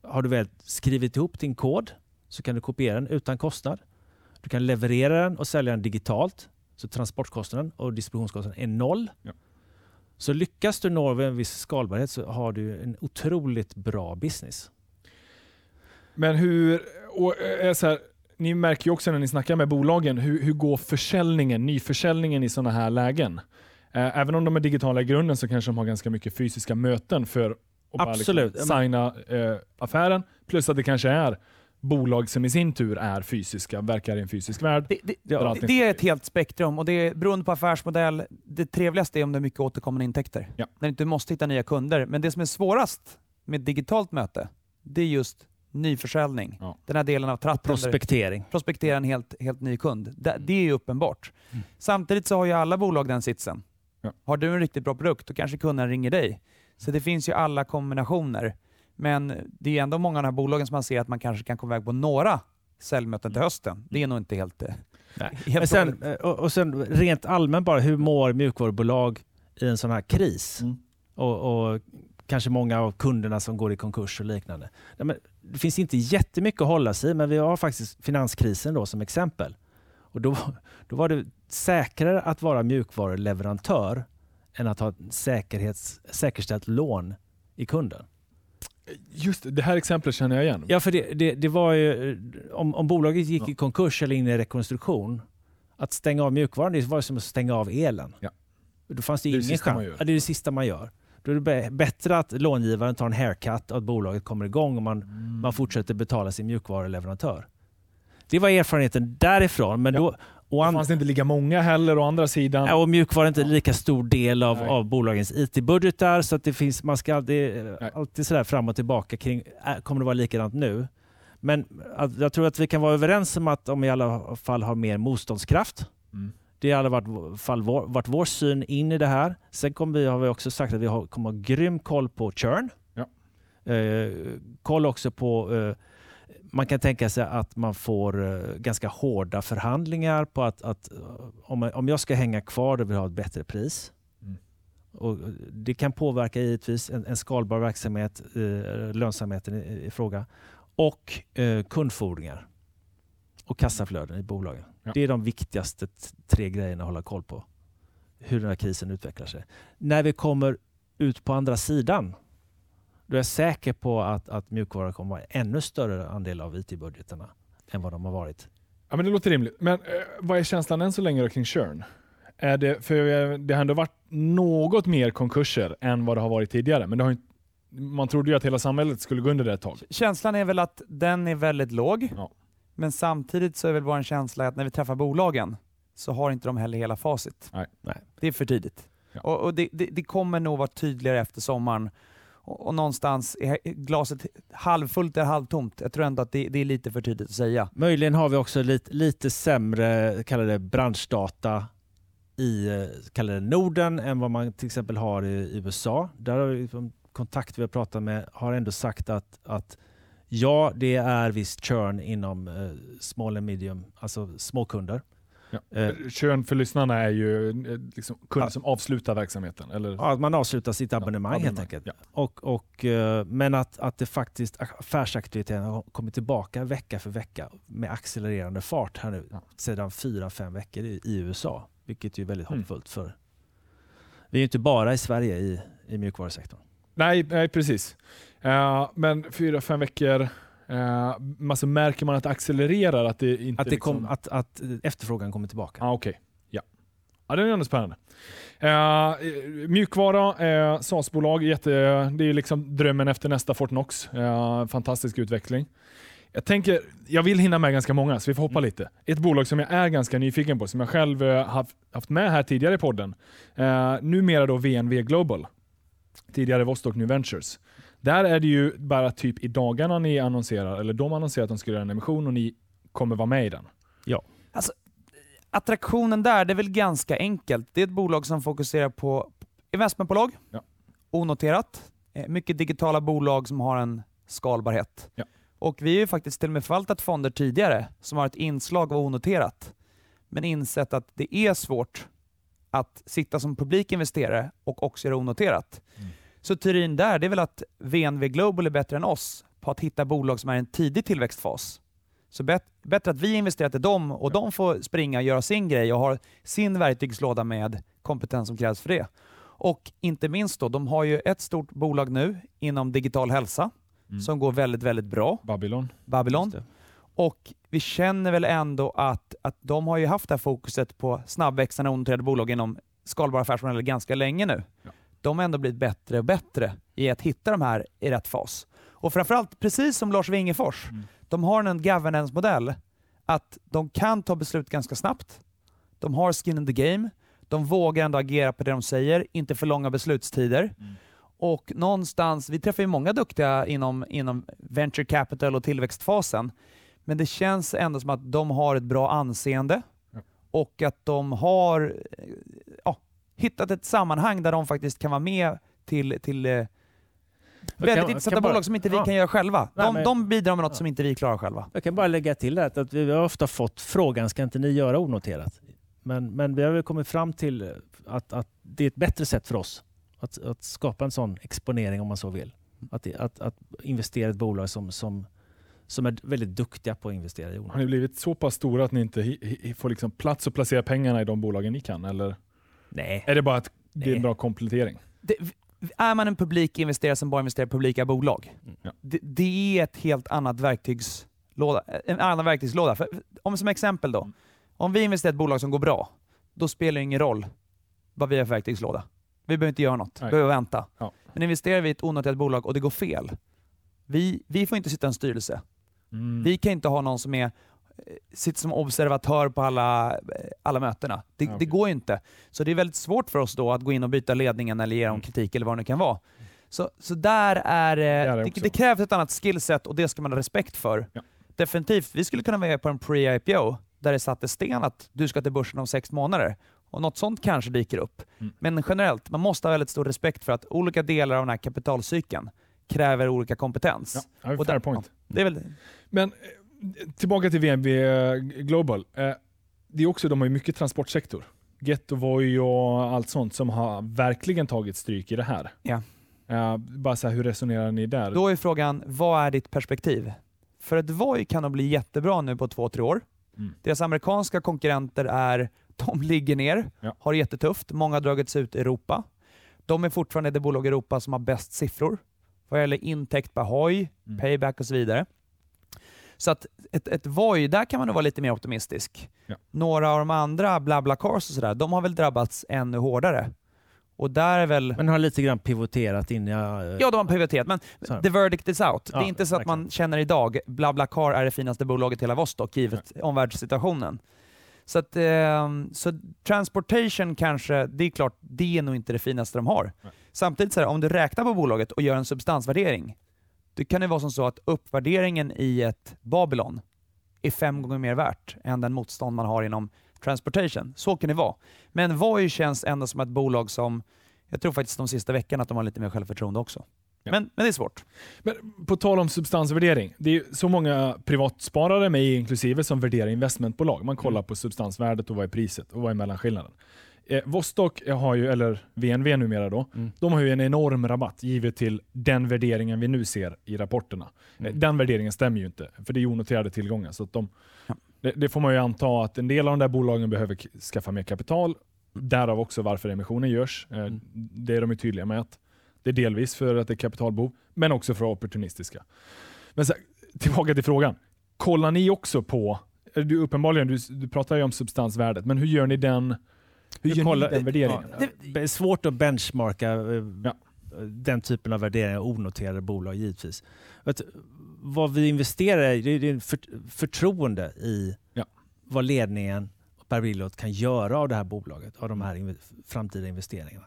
har du väl skrivit ihop din kod så kan du kopiera den utan kostnad. Du kan leverera den och sälja den digitalt så transportkostnaden och distributionskostnaden är noll. Ja. Så lyckas du nå en viss skalbarhet så har du en otroligt bra business. Men hur... Och, eh, så här, ni märker ju också när ni snackar med bolagen, hur, hur går försäljningen, nyförsäljningen i sådana här lägen? Eh, även om de är digitala i grunden så kanske de har ganska mycket fysiska möten för att bara Absolut. liksom signa eh, affären. Plus att det kanske är bolag som i sin tur är fysiska, verkar i en fysisk värld. Det, det, Där det, är ett helt spektrum och det är beroende på affärsmodell. Det trevligaste är om det är mycket återkommande intäkter. Ja. När du inte måste hitta nya kunder. Men det som är svårast med ett digitalt möte, det är just nyförsäljning. Ja. Den här delen av tratten. där- Prospektering. prospektera en helt, helt ny kund. Det, det är ju uppenbart. Mm. Samtidigt så har ju alla bolag den sitsen. Ja. Har du en riktigt bra produkt, då kanske kunden ringer dig. Så det finns ju alla kombinationer. Men det är ändå många av de här bolagen som man ser att man kanske kan komma iväg på några säljmöten till hösten. Det är nog inte helt, eh, Nej. helt Men sen, eh, och, och sen rent allmänt bara, hur mår mjukvarubolag i en sån här kris? Mm. Och, och kanske många av kunderna som går i konkurs och liknande. Nej, men det finns inte jättemycket att hålla sig i, men vi har faktiskt finanskrisen då som exempel. Och då, då var det säkrare att vara mjukvaruleverantör än att ha ett säkerhets, säkerställt lån i kunden. Just det, det här exemplet känner jag igen. Ja, för det, det, det var ju, om, om bolaget gick Ja. i konkurs eller in i rekonstruktion, att stänga av mjukvaran det var som att stänga av elen. Ja. Då fanns det, Det ingen chans. Ja, det är det sista man gör. Då är det bä- bättre att långivaren tar en haircut och att bolaget kommer igång och man, Mm. man fortsätter betala sin mjukvaruleverantör. Det var erfarenheten därifrån. Men Ja. då, och, Det an, fanns inte lika många heller å andra sidan. ja, och mjukvara är inte lika stor del av, Nej. av bolagens IT-budgetar så att det finns, man ska alltid, Nej. alltid sådär fram och tillbaka kring, äh, kommer det vara likadant nu? Men att, jag tror att vi kan vara överens om att de i alla fall har mer motståndskraft. Mm. Det har i alla fall vår, varit vår syn in i det här. Sen kommer vi, har vi också sagt att vi har, kommer ha grym koll på churn. Ja. Eh, koll också på eh, man kan tänka sig att man får eh, ganska hårda förhandlingar på att, att eh, om, om jag ska hänga kvar då vill jag ha ett bättre pris. Mm. Och eh, det kan påverka givetvis en, en skalbar verksamhet, eh, lönsamheten i, i fråga och eh, kundfordringar och kassaflöden i bolagen. Ja. Det är de viktigaste tre grejerna att hålla koll på. Hur den här krisen utvecklar sig. När vi kommer ut på andra sidan då är jag säker på att, att mjukvara kommer vara en ännu större andel av IT-budgeterna än vad de har varit. Ja, men det låter rimligt. Men eh, vad är känslan än så länge då kring churn? Är det, för det har ändå varit något mer konkurser än vad det har varit tidigare. Men det har ju, man trodde ju att hela samhället skulle gå under det ett tag. Känslan är väl att den är väldigt låg. Ja. Men samtidigt så är väl vår känsla att när vi träffar bolagen så har inte de heller hela facit. Nej. Nej. Det är för tidigt. Ja. Och, och det, det, det kommer nog vara tydligare efter sommaren. Och, och någonstans är glaset halvfullt eller halvtomt. Jag tror ändå att det, det är lite för tidigt att säga. Möjligen har vi också lite, lite sämre kallar det branschdata i kallar det Norden än vad man till exempel har i, USA. Där har vi liksom kontakt vi har pratat med har ändå sagt att, att ja, det är viss churn inom eh, small and medium, alltså småkunder. Ja. Eh, Churn för lyssnarna är ju eh, liksom kunder Ja. som avslutar verksamheten. Eller? Ja, att man avslutar sitt abonnemang, helt abonnemang, enkelt. ja. Och, och, eh, men att, att det faktiskt affärsaktiviteten har kommit tillbaka vecka för vecka med accelererande fart här nu Ja. sedan fyra, fem veckor i, i USA. Vilket är väldigt Mm. hoppfullt för vi är ju inte bara i Sverige i, i mjukvarusektorn. Nej, nej, precis. Eh, men fyra, fem veckor, uh, alltså märker man att det accelererar? Att det inte Att, det kom, liksom... att, att efterfrågan kommer tillbaka. Ah, Okej, ja. ja. Det är ändå spännande. Uh, mjukvara, uh, SaaS-bolag, jätte, det är liksom drömmen efter nästa Fortnox. Uh, fantastisk utveckling. Jag tänker, jag vill hinna med ganska många, så vi får hoppa Mm. lite. Ett bolag som jag är ganska nyfiken på, som jag själv haft, haft med här tidigare i podden. Uh, numera då VNV Global. Tidigare Vostok New Ventures. Där är det ju bara typ i dagarna ni annonserar, eller de annonserar att de ska göra en emission och ni kommer vara med i den. Attraktionen där, det är väl ganska enkelt. Det är ett bolag som fokuserar på investmentbolag, Ja. onoterat, eh, mycket digitala bolag som har en skalbarhet. Ja. Och vi har ju faktiskt till och med förvaltat fonder tidigare som har ett inslag av onoterat, men insett att det är svårt att sitta som publikinvesterare och också göra onoterat. Mm. Så teorin där, det är väl att VNV Global är bättre än oss på att hitta bolag som är i en tidig tillväxtfas. Så bet- bättre att vi investerar i dem och de får springa och göra sin grej och har sin verktygslåda med kompetens som krävs för det. Och inte minst då, de har ju ett stort bolag nu inom digital hälsa Mm. som går väldigt, väldigt bra, Babylon. Babylon. Och vi känner väl ändå att, att de har ju haft det här fokuset på snabbväxande och onoterade bolag inom skalbara affärsmodeller ganska länge nu. Ja. De har ändå blivit bättre och bättre i att hitta de här i rätt fas. Och framförallt, precis som Lars Wingefors, Mm. de har en governance-modell att de kan ta beslut ganska snabbt. De har skin in the game. De vågar ändå agera på det de säger, inte för långa beslutstider. Mm. Och någonstans, vi träffar ju många duktiga inom, inom venture capital och tillväxtfasen, men det känns ändå som att de har ett bra anseende och att de har eh, ja, hittat ett sammanhang där de faktiskt kan vara med till, till eh, väldigt kan- intressanta kan bara- bolag som inte vi ja. kan göra själva. Nej, De, men- de bidrar med något Ja. som inte vi klarar själva. Jag kan bara lägga till det att vi har ofta fått frågan, ska inte ni göra onoterat? Men, men vi har väl kommit fram till att, att det är ett bättre sätt för oss att, att skapa en sån exponering om man så vill. Att, att, att investera i ett bolag som, som, som är väldigt duktiga på att investera i Har onoterat. ni blivit så pass stora att ni inte får liksom plats att placera pengarna i de bolagen ni kan? Eller Nej. är det bara att det är en bra komplettering? Det, är man en publik investerare som bara investerar i publika bolag, Mm. Ja. det, det är ett helt annat verktygslåda. En annan verktygslåda. För, om som exempel då, om vi investerar i ett bolag som går bra, då spelar det ingen roll vad vi har för verktygslåda. Vi behöver inte göra något, vi behöver vänta. Ja. Men investerar vi i ett onoterat bolag och det går fel, vi, vi får inte sitta i en styrelse. Mm. Vi kan inte ha någon som är, sitter som observatör på alla, eh, alla mötena. Det, Ja, det går ju inte. Så det är väldigt svårt för oss då att gå in och byta ledningen eller ge dem Mm. kritik eller vad det nu kan vara. Så, så där är, eh, är det det, det krävs ett annat skillset och det ska man ha respekt för. Ja. Definitivt. Vi skulle kunna vara på en pre-IPO där det satte sten att du ska till börsen om sex månader. Och något sånt kanske dyker upp. Mm. Men generellt, man måste ha väldigt stor respekt för att olika delar av den här kapitalcykeln kräver olika kompetens. Ja, ja, Och där- point. Det är väl Men eh, tillbaka till VNV Global. Eh, Det är också, de har ju mycket transportsektor. Gettovoy och allt sånt som har verkligen tagit stryk i det här. Ja. Eh, bara så här, hur resonerar ni där? Då är frågan, vad är ditt perspektiv? För ett Voi kan de bli jättebra nu på två, tre år. Mm. Deras amerikanska konkurrenter är, de ligger ner, Ja. har det jättetufft. Många har dragits ut i Europa. De är fortfarande det bolag i Europa som har bäst siffror vad gäller intäkt per hoj, Mm. payback och så vidare. Så att ett, ett Voi, där kan man nog vara lite mer optimistisk. Ja. Några av de andra, BlaBlaCars och sådär, de har väl drabbats ännu hårdare. Och där är väl... Men har lite grann pivoterat in i... eh, Ja, de har pivoterat, men här. the verdict is out. Ja, det är inte så att man känner idag, BlaBlaCar är det finaste bolaget i hela Vostok, givet omvärldssituationen. Så, att, ehm, så transportation kanske, det är klart, det är nog inte det finaste de har. Nej. Samtidigt, så här, om du räknar på bolaget och gör en substansvärdering, då kan det vara som så att uppvärderingen i ett Babylon är fem gånger mer värt än den motstånd man har inom transportation. Så kan det vara. Men Voi känns ändå som ett bolag som, jag tror faktiskt de sista veckorna att de har lite mer självförtroende också. Ja. Men, men det är svårt. Men på tal om substansvärdering. Det är så många privatsparare, mig inklusive, som värderar investmentbolag. Man kollar Mm. på substansvärdet och vad är priset och vad är mellanskillnaden. Eh, Vostok har ju, eller VNV numera då, Mm. de har ju en enorm rabatt givet till den värderingen vi nu ser i rapporterna. Mm. Eh, Den värderingen stämmer ju inte, för det är onoterade tillgångar. Så de, Ja. det, det får man ju anta att en del av de där bolagen behöver skaffa mer kapital. Därav också varför emissionen görs. Eh, Mm. Det är de ju tydliga med att det är delvis för att det är kapitalbehov, men också för att vara opportunistiska. Men så, tillbaka till frågan. Kollar ni också på, eller du, uppenbarligen, du, du pratar ju om substansvärdet, men hur gör ni den, hur gör kollar- ni den värderingen? Ja, det är svårt att benchmarka eh, Ja. den typen av värderingar onoterade bolag givetvis. Vet, du, vad vi investerar i det är för, förtroende i Ja. vad ledningen och Per Brilioth kan göra av det här bolaget, av de här inve- framtida investeringarna.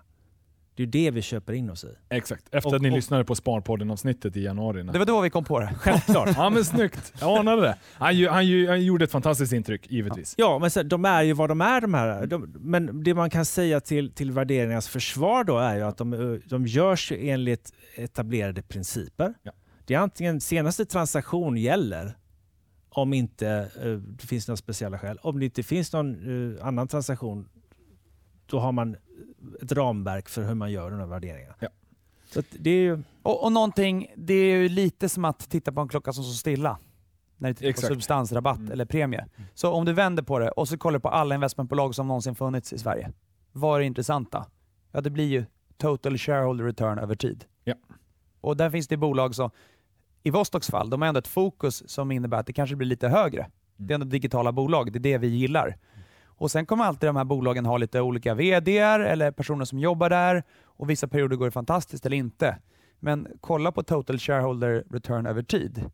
Det är det vi köper in oss i. Exakt, efter Och- att ni och- lyssnade på Sparpodden-avsnittet i januari. Det var då vi kom på det. Självklart. Ja men snyggt, jag anade det. Han, han, han gjorde ett fantastiskt intryck, givetvis. Ja, men så, de är ju vad de är de här. De, men det man kan säga till, till värderingarnas försvar då är ju att de, eh, de görs ju enligt etablerade principer. Ja. Det är antingen senaste transaktion gäller om inte eh, det finns några speciella skäl. Om det inte finns någon eh, annan transaktion då har man ett ramverk för hur man gör de här värderingarna. Ja. Så att det är ju... Och, och någonting, det är ju lite som att titta på en klocka som står stilla. När du tittar Exakt. på substansrabatt Mm. eller premie. Så om du vänder på det och så kollar på alla investmentbolag som någonsin funnits i Sverige. Vad är det intressanta? Ja, det blir ju total shareholder return över tid. Ja. Och där finns det bolag som, i Vostoks fall, de har ändå ett fokus som innebär att det kanske blir lite högre. Det är ändå digitala bolag, det är det vi gillar. Och Sen kommer alltid de här bolagen ha lite olika vd eller personer som jobbar där och vissa perioder går det fantastiskt eller inte. Men kolla på total shareholder return över tid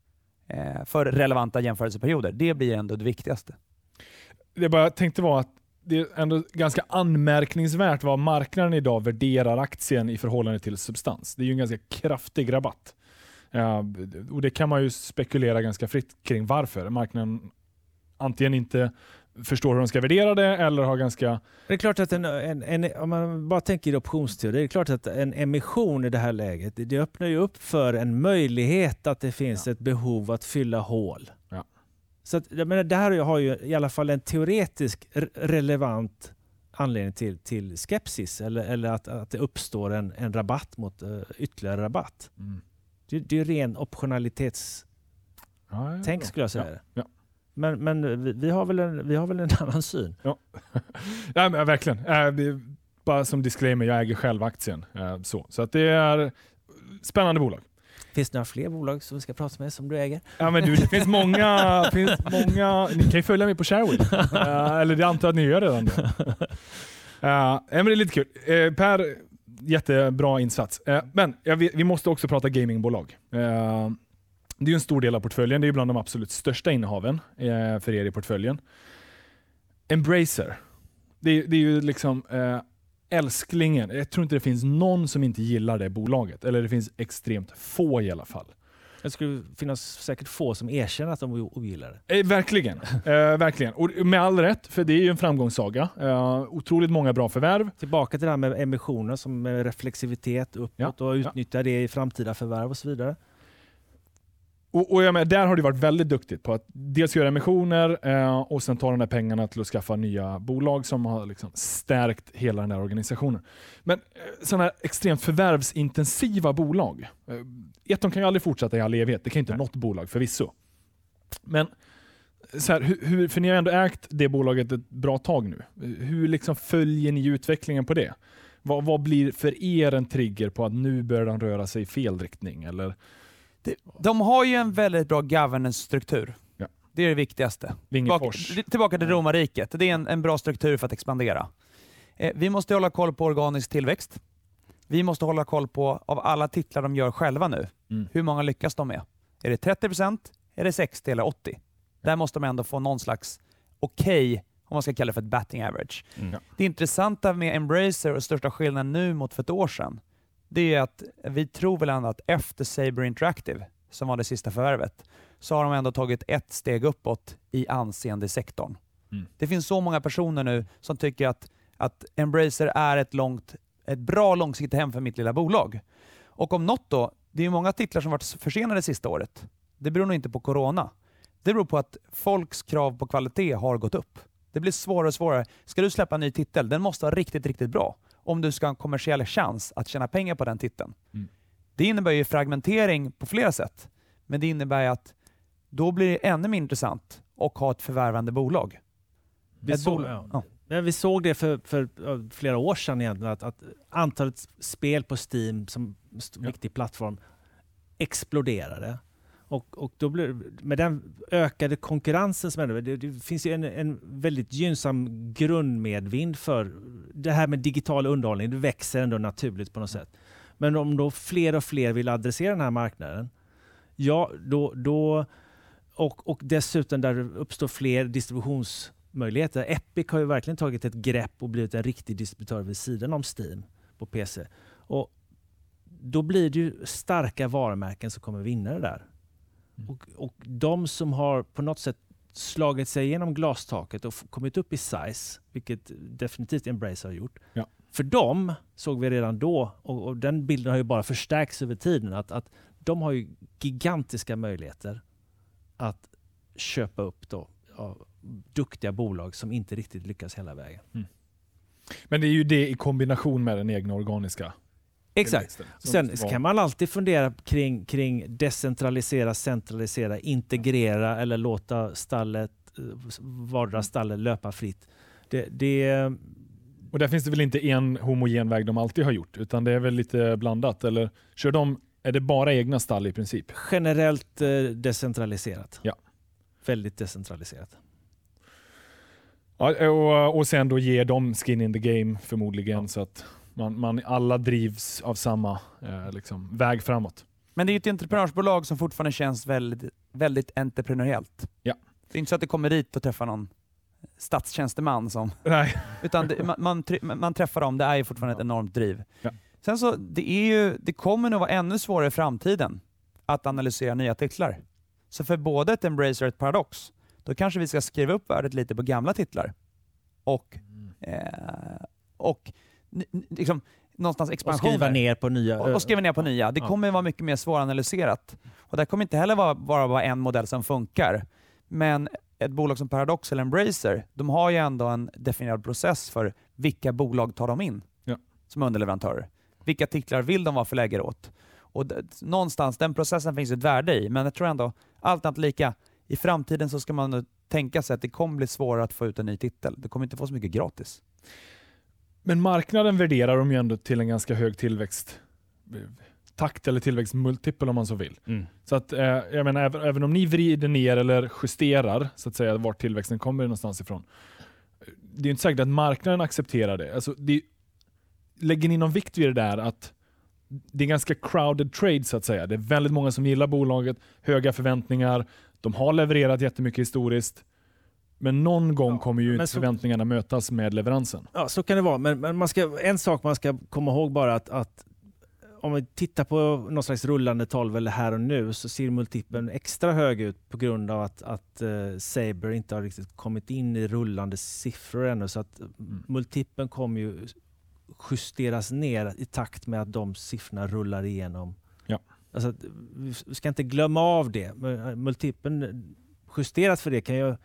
eh, för relevanta jämförelseperioder. Det blir ändå det viktigaste. Det bara jag tänkte var att det är ändå ganska anmärkningsvärt vad marknaden idag värderar aktien i förhållande till substans. Det är ju en ganska kraftig rabatt. Eh, och Det kan man ju spekulera ganska fritt kring varför. Marknaden antingen inte förstår hur de ska värdera det eller har ganska... Det är klart att en, en, en, om man bara tänker i optionsteori, det är klart att en emission i det här läget, det öppnar ju upp för en möjlighet att det finns ja. ett behov att fylla hål. Ja. Så att, jag menar, det här har ju i alla fall en teoretisk relevant anledning till, till skepsis eller, eller att, att det uppstår en, en rabatt mot uh, ytterligare rabatt. Mm. Det, det är ren optionalitetstänk ja, skulle jag säga. Men, men vi, vi, har väl en, vi har väl en annan syn? Ja, ja men, verkligen. Äh, bara som disclaimer, jag äger själv aktien. Äh, så så att det är spännande bolag. Finns det några fler bolag som vi ska prata med som du äger? Ja, men du, det finns många, finns många. Ni kan ju följa mig på Sharewin. Uh, eller det antar jag att ni gör redan. Uh, men det är lite kul. Uh, per, jättebra insats. Uh, men vi, vi, måste också prata gamingbolag. Det är en stor del av portföljen. Det är bland de absolut största innehaven uh, för er i portföljen. Embracer. Det, det är ju liksom älsklingen. Jag tror inte det finns någon som inte gillar det bolaget. Eller det finns extremt få i alla fall. Det skulle finnas säkert få som erkänner att de ogillar det. Eh, verkligen. eh, verkligen. Och med all rätt, för det är ju en framgångssaga. Eh, otroligt många bra förvärv. Tillbaka till det här med emissioner som reflexivitet uppåt ja. och utnyttja ja. det i framtida förvärv och så vidare. Och, och jag med, där har du varit väldigt duktigt på att dels göra emissioner eh, och sen ta de där pengarna till att skaffa nya bolag som har liksom stärkt hela den här organisationen. Men eh, sådana extremt förvärvsintensiva bolag. Eh, ett, de kan ju aldrig fortsätta i all evighet. Det kan inte Nej. något bolag förvisso. Men så här, hur, hur, för ni har ändå ägt det bolaget ett bra tag nu. Hur liksom följer ni utvecklingen på det? Vad, vad blir för er en trigger på att nu börjar den röra sig i fel riktning? Eller de har ju en väldigt bra governance-struktur. Ja. Det är det viktigaste. Tillbaka, tillbaka till romarriket. Det är en, en bra struktur för att expandera. Eh, vi måste hålla koll på organisk tillväxt. Vi måste hålla koll på, av alla titlar de gör själva nu, mm. hur många lyckas de med? Är det 30%, är det 60 eller 80? Ja. Där måste de ändå få någon slags okej, okay, om man ska kalla det för ett batting average. Mm. Det intressanta med Embracer och största skillnaden nu mot för ett år sedan, det är att vi tror väl ändå att efter Saber Interactive, som var det sista förvärvet, så har de ändå tagit ett steg uppåt i anseende sektorn. Mm. Det finns så många personer nu som tycker att, att Embracer är ett, långt, ett bra långsiktigt hem för mitt lilla bolag. Och om något då, det är många titlar som varit försenade sista året. Det beror nog inte på corona. Det beror på att folks krav på kvalitet har gått upp. Det blir svårare och svårare. Ska du släppa en ny titel, den måste vara riktigt, riktigt bra om du ska ha en kommersiell chans att tjäna pengar på den titeln. Mm. Det innebär ju fragmentering på flera sätt, men det innebär att då blir det ännu mer intressant att ha ett förvärvande bolag. Vi, såg, bolag. Ja. Ja. vi såg det för, för, flera år sedan egentligen, att, att antalet spel på Steam som viktig plattform exploderade. Och, och då blir, med den ökade konkurrensen som är det, det finns ju en, en väldigt gynnsam grundmedvind för det här med digital underhållning. Det växer ändå naturligt på något sätt. Men om då fler och fler vill adressera den här marknaden, ja då, då och, och dessutom där det uppstår fler distributionsmöjligheter. Epic har ju verkligen tagit ett grepp och blivit en riktig distributör vid sidan om Steam på PC. Och då blir det ju starka varumärken som kommer vinna det där. Mm. Och, och de som har på något sätt slagit sig igenom glastaket och kommit upp i size, vilket definitivt Embrace har gjort. Ja. För dem såg vi redan då, och, och, den bilden har ju bara förstärkts över tiden, att, att de har ju gigantiska möjligheter att köpa upp då, ja, duktiga bolag som inte riktigt lyckas hela vägen. Mm. Men det är ju det i kombination med den egna organiska Exakt. Sen kan man alltid fundera kring, kring decentralisera, centralisera, integrera eller låta stallet, vardera stallet löpa fritt. Det, det, och där finns det väl inte en homogen väg de alltid har gjort, utan det är väl lite blandat? Eller kör de, är det bara egna stall i princip? Generellt eh, decentraliserat. Ja. Väldigt decentraliserat. Ja, och, och sen då ger dem skin in the game förmodligen så att man, man alla drivs av samma eh, liksom, väg framåt. Men det är ju ett entreprenörsbolag som fortfarande känns väldigt, väldigt entreprenöriellt. Ja. Det är inte så att du kommer dit och träffar någon statstjänsteman som... Nej. Utan det, man, man, man träffar dem, det är ju fortfarande ett enormt driv. Ja. Sen så, det, är ju, det kommer nog vara ännu svårare i framtiden att analysera nya titlar. Så för både ett Embracer och ett Paradox, då kanske vi ska skriva upp värdet lite på gamla titlar. Och, eh, och liksom, någonstans Och expansioner. skriva ner på nya. Och, och skriva ner på nya. Det kommer vara mycket mer svåranalyserat. Och det kommer inte heller vara, bara vara en modell som funkar. Men ett bolag som Paradox eller Embracer, de har ju ändå en definierad process för vilka bolag tar de in Ja. som underleverantörer. Vilka titlar vill de vara förläggare åt? Och någonstans, den processen finns ett värde i, men jag tror ändå, allt annat lika, i framtiden så ska man tänka sig att det kommer bli svårare att få ut en ny titel. Du kommer inte få så mycket gratis. Men marknaden värderar dem ju ändå till en ganska hög tillväxt takt eller tillväxtmultipel om man så vill. Mm. Så att, eh, jag menar, även, om ni vrider ner eller justerar så att säga vart tillväxten kommer någonstans ifrån. Det är inte säkert att marknaden accepterar det. Alltså, det lägger ni någon vikt vid det där att det är ganska crowded trade så att säga. Det är väldigt många som gillar bolaget, höga förväntningar, de har levererat jättemycket historiskt. Men någon gång Ja, kommer ju så- förväntningarna mötas med leveransen. Ja, så kan det vara. Men, men man ska, en sak man ska komma ihåg bara att, att om vi tittar på någon slags rullande 12 eller här och nu så ser multipeln extra hög ut på grund av att, att uh, Saber inte har riktigt kommit in i rullande siffror ännu. Så att multipeln kommer ju justeras ner i takt med att de siffrorna rullar igenom. Ja. Alltså, vi ska inte glömma av det. Eh, Multipeln justerat för det kan ju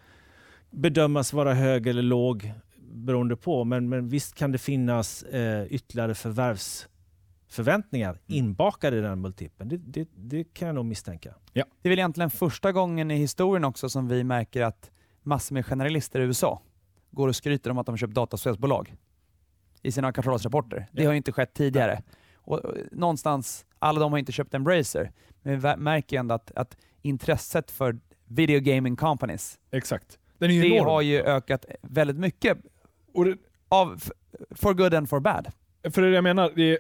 bedömas vara hög eller låg beroende på. Men, men visst kan det finnas eh, ytterligare förvärvsförväntningar inbakade i den multipeln. Det, det, det kan jag nog misstänka. Det är väl egentligen första gången i historien också som vi märker att massor med generalister i USA går och skryter om att de köpt dataspelsbolag i sina kvartalsrapporter. Det har ju inte skett tidigare. Och och någonstans, alla de har inte köpt Embracer, men vi märker ju ändå att, att intresset för video gaming companies, Exakt. Den är ju det enorm. har ju ökat väldigt mycket det, av for good and for bad. För det jag menar, det,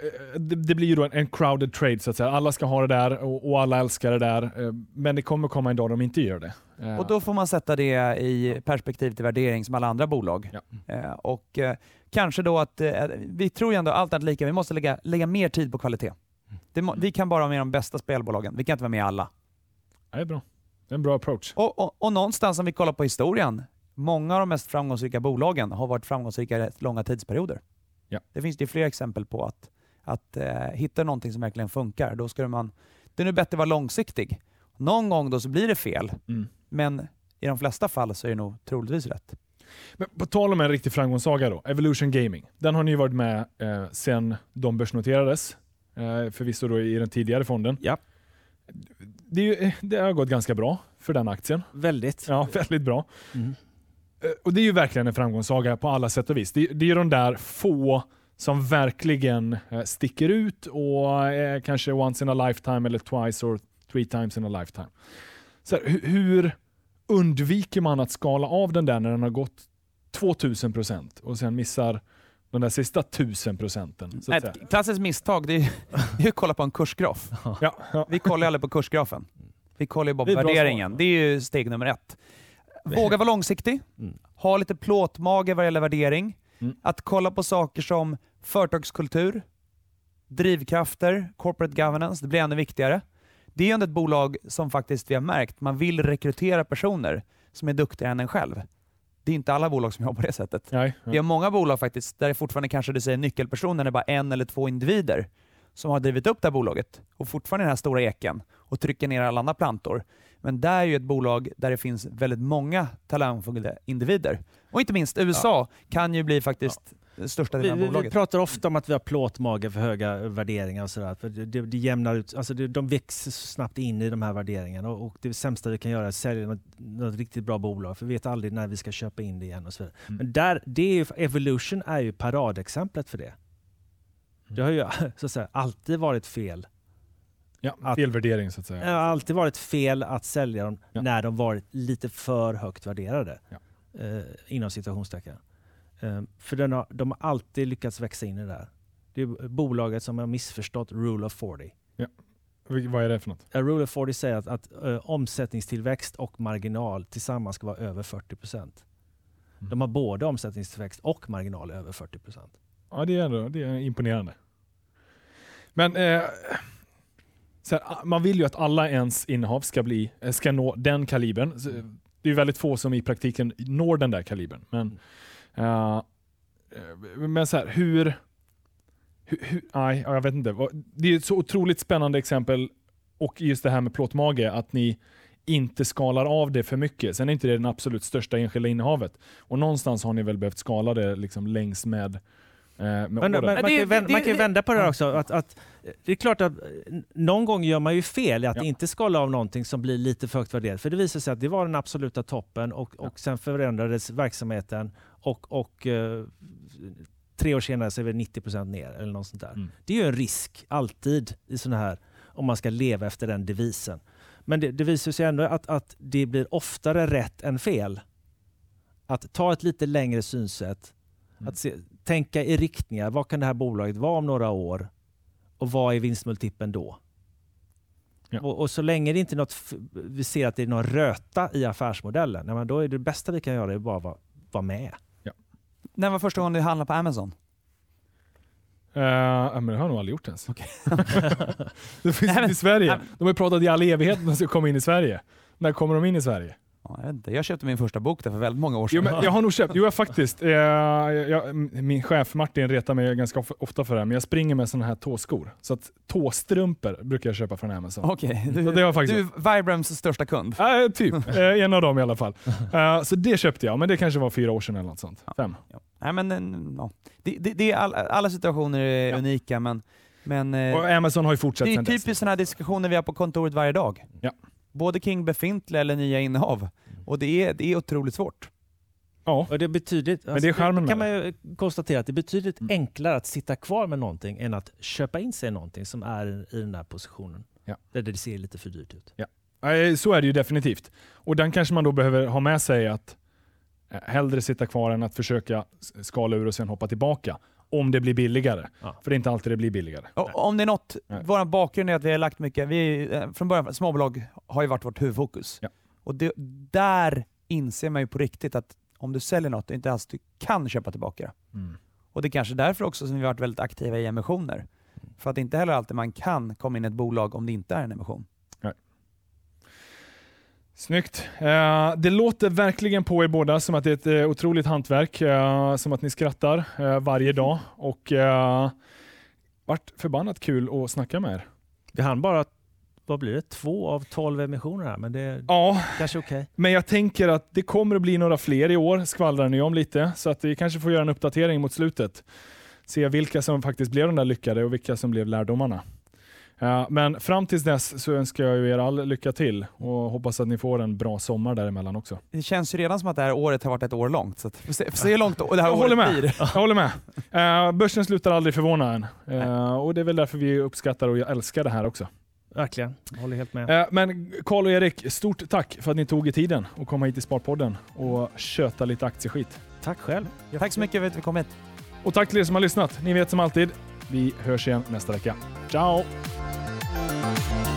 det, blir ju då en, en crowded trade så att säga. Alla ska ha det där och, och alla älskar det där. eh, Men det kommer komma en dag de inte gör det. Eh, Och då får man sätta det i perspektiv till värdering som alla andra bolag. Ja. Eh, och kanske då att, vi tror ju ändå allt annat lika, vi måste lägga, lägga mer tid på kvalitet. Det vi kan bara vara med de bästa spelbolagen, vi kan inte vara med alla. Det är bra. Det är en bra approach. Och, och, och någonstans om vi kollar på historien, många av de mest framgångsrika bolagen har varit framgångsrika i rätt långa tidsperioder. Ja. Det finns det ju fler exempel på att, att eh, hitta någonting som verkligen funkar, då ska man, det är nu bättre att vara långsiktig. Någon gång då så blir det fel, Mm. men i de flesta fall så är det nog troligtvis rätt. Men på tal om en riktig framgångssaga då, Evolution Gaming. Den har ni varit med eh, sen de börsnoterades. Eh, förvisso då i den tidigare fonden. Ja. Det, det har gått ganska bra för den aktien. Väldigt. Ja, väldigt bra. Mm. Eh, Och det är ju verkligen en framgångssaga på alla sätt och vis. Det, det är de där få som verkligen eh, sticker ut och är kanske once in a lifetime eller twice or three times in a lifetime. Så här, hu- hur undviker man att skala av den där när den har gått 2000 procent och sen missar de där sista 1000 procenten? så? Ett klassiskt misstag det är ju det är ju att kolla på en kursgraf. Ja, ja. Vi kollar ju aldrig på kursgrafen. Vi kollar ju bara på värderingen. Det är ju steg nummer ett. Våga vara långsiktig. Mm. Ha lite plåtmage vad gäller värdering. Mm. Att kolla på saker som företagskultur, drivkrafter, corporate governance. Det blir ännu viktigare. Det är ju ändå ett bolag som faktiskt vi har märkt, man vill rekrytera personer som är duktigare än en själv. Det är inte alla bolag som jobbar på det sättet. Nej, Vi har många bolag faktiskt där det fortfarande kanske du säger nyckelpersonen är bara en eller två individer som har drivit upp det här bolaget och fortfarande är den här stora eken och trycker ner alla andra plantor. Men där är ju ett bolag där det finns väldigt många talangfulla individer. Och inte minst USA kan ju bli faktiskt det största delen av vi, vi bolaget. pratar ofta om att vi har plåtmage för höga värderingar och sådär. För det, det, det jämnar ut, alltså det, de växer så snabbt in i de här värderingarna och, och det sämsta vi kan göra är att sälja något, något riktigt bra bolag för vi vet aldrig när vi ska köpa in det igen och så vidare. Mm. Men där, det är ju, Evolution är ju paradexemplet för det. Det har ju så att säga, alltid varit fel. Ja, fel värdering så att säga. Det har alltid varit fel att sälja dem Ja. när de varit lite för högt värderade. Ja. eh, inom citationstecken. Eh, för den har, de har alltid lyckats växa in i det där. Det är bolaget som har missförstått Rule of 40. Vil- Vad är det för något? A Rule of 40 säger att, att eh, omsättningstillväxt och marginal tillsammans ska vara över 40 procent. Mm. De har både omsättningstillväxt och marginal över 40 procent. Ja, det är, ändå, det är imponerande. Men eh, här, man vill ju att alla ens innehav ska, bli, eh, ska nå den kalibern. Så, Det är väldigt få som i praktiken når den där kalibern. Men, eh, eh, men så här, hur... hur, hur nej, ja, jag vet inte. Det är ett så otroligt spännande exempel och just det här med plåtmage, att ni inte skalar av det för mycket. Sen är inte det den absolut största enskilda innehavet. Och någonstans har ni väl behövt skala det liksom längs med, eh, med Men, men, man, det- kan ju vända, det- det- på det här också. Att, att, det är klart att eh, någon gång gör man ju fel i att Ja. inte skala av någonting som blir lite för högt värderat. För det visar sig att det var den absoluta toppen och, och sen förändrades verksamheten och, och eh, tre år senare så är vi 90% ner eller något sånt där. Mm. Det är ju en risk alltid i sådana här, om man ska leva efter den devisen. Men det, det visar sig ändå att, att det blir oftare rätt än fel. Att ta ett lite längre synsätt, Mm. att se, tänka i riktningar. Vad kan det här bolaget vara om några år? Och vad är vinstmultipeln då? Ja. Och, och så länge det inte är något, vi ser att det är någon röta i affärsmodellen, nej, men då är det bästa vi kan göra är bara att vara, vara med. När var första gången du handlade på Amazon? Ja, men det har jag nog aldrig gjort ens. Okej. det finns Nej, inte men- i Sverige. nej, De har ju pratat i all evighet om att de ska komma in i Sverige. När kommer de in i Sverige? Ja, jag, vet inte. jag köpte min första bok där för väldigt många år Jo, sedan. men jag har nog köpt, jo jag faktiskt. Eh, jag, min chef Martin retar mig ganska of- ofta för det här, men jag springer med sådana här tåskor. Så att tåstrumpor brukar jag köpa från Amazon. Okej, Så du, det var faktiskt- du är Vibrams största kund. Eh, typ, eh, en av dem i alla fall. Eh, så det köpte jag, men det kanske var fyra år sedan eller något sånt. Fem. Ja. Nej, men, en- ja. det, det, det är all, alla situationer är Ja. unika, men, men eh, Och Amazon har ju fortsatt det är typiskt sådana här diskussioner vi har på kontoret varje dag. Ja. Både kring befintliga eller nya innehav. Och det är, det är otroligt svårt. Ja, Och det är betydligt, Men det är charmen med kan man ju konstatera att det är betydligt Mm. enklare att sitta kvar med någonting än att köpa in sig i någonting som är i den här positionen. Ja. Där det ser lite för dyrt ut. Eh, så är det ju definitivt. Och den kanske man då behöver ha med sig att eh, hellre sitta kvar än att försöka skala ur och sen hoppa tillbaka. Om det blir billigare. Ja. För det är inte alltid det blir billigare. Och, om det är något, Nej. vår bakgrund är att vi har lagt mycket, vi, eh, från början, småbolag har ju varit vårt huvudfokus. Ja. Och det, där inser man ju på riktigt att om du säljer något, det är inte alls du kan köpa tillbaka det. Mm. Och det är kanske därför också som vi har varit väldigt aktiva i emissioner. För att inte heller alltid man kan komma in i ett bolag om det inte är en emission. Snyggt. Eh, det låter verkligen på er båda som att det är ett eh, otroligt hantverk. Eh, som att ni skrattar varje dag. Och eh, vart förbannat kul att snacka med er. Vi hann bara, vad blir det, två av tolv emissioner här, men det är Ja, kanske okej. men jag tänker att det kommer att bli några fler i år, skvallrar ni om lite. Så att vi kanske får göra en uppdatering mot slutet. Se vilka som faktiskt blev de där lyckade och vilka som blev lärdomarna. Men fram tills dess så önskar jag ju er all lycka till och hoppas att ni får en bra sommar däremellan också. Det känns ju redan som att det här året har varit ett år långt. Så får se, hur långt det här Jag året med. blir. Jag håller med. Eh, börsen slutar aldrig förvåna en. Eh, och det är väl därför vi uppskattar och jag älskar det här också. Verkligen, jag håller helt med. Eh, men Karl och Erik, stort tack för att ni tog er tiden och kom hit till Sparpodden och köta lite aktieskit. Tack själv. Tack så mycket för att vi kom hit. Och tack till er som har lyssnat. Ni vet som alltid, vi hörs igen nästa vecka. Ciao! Thank you.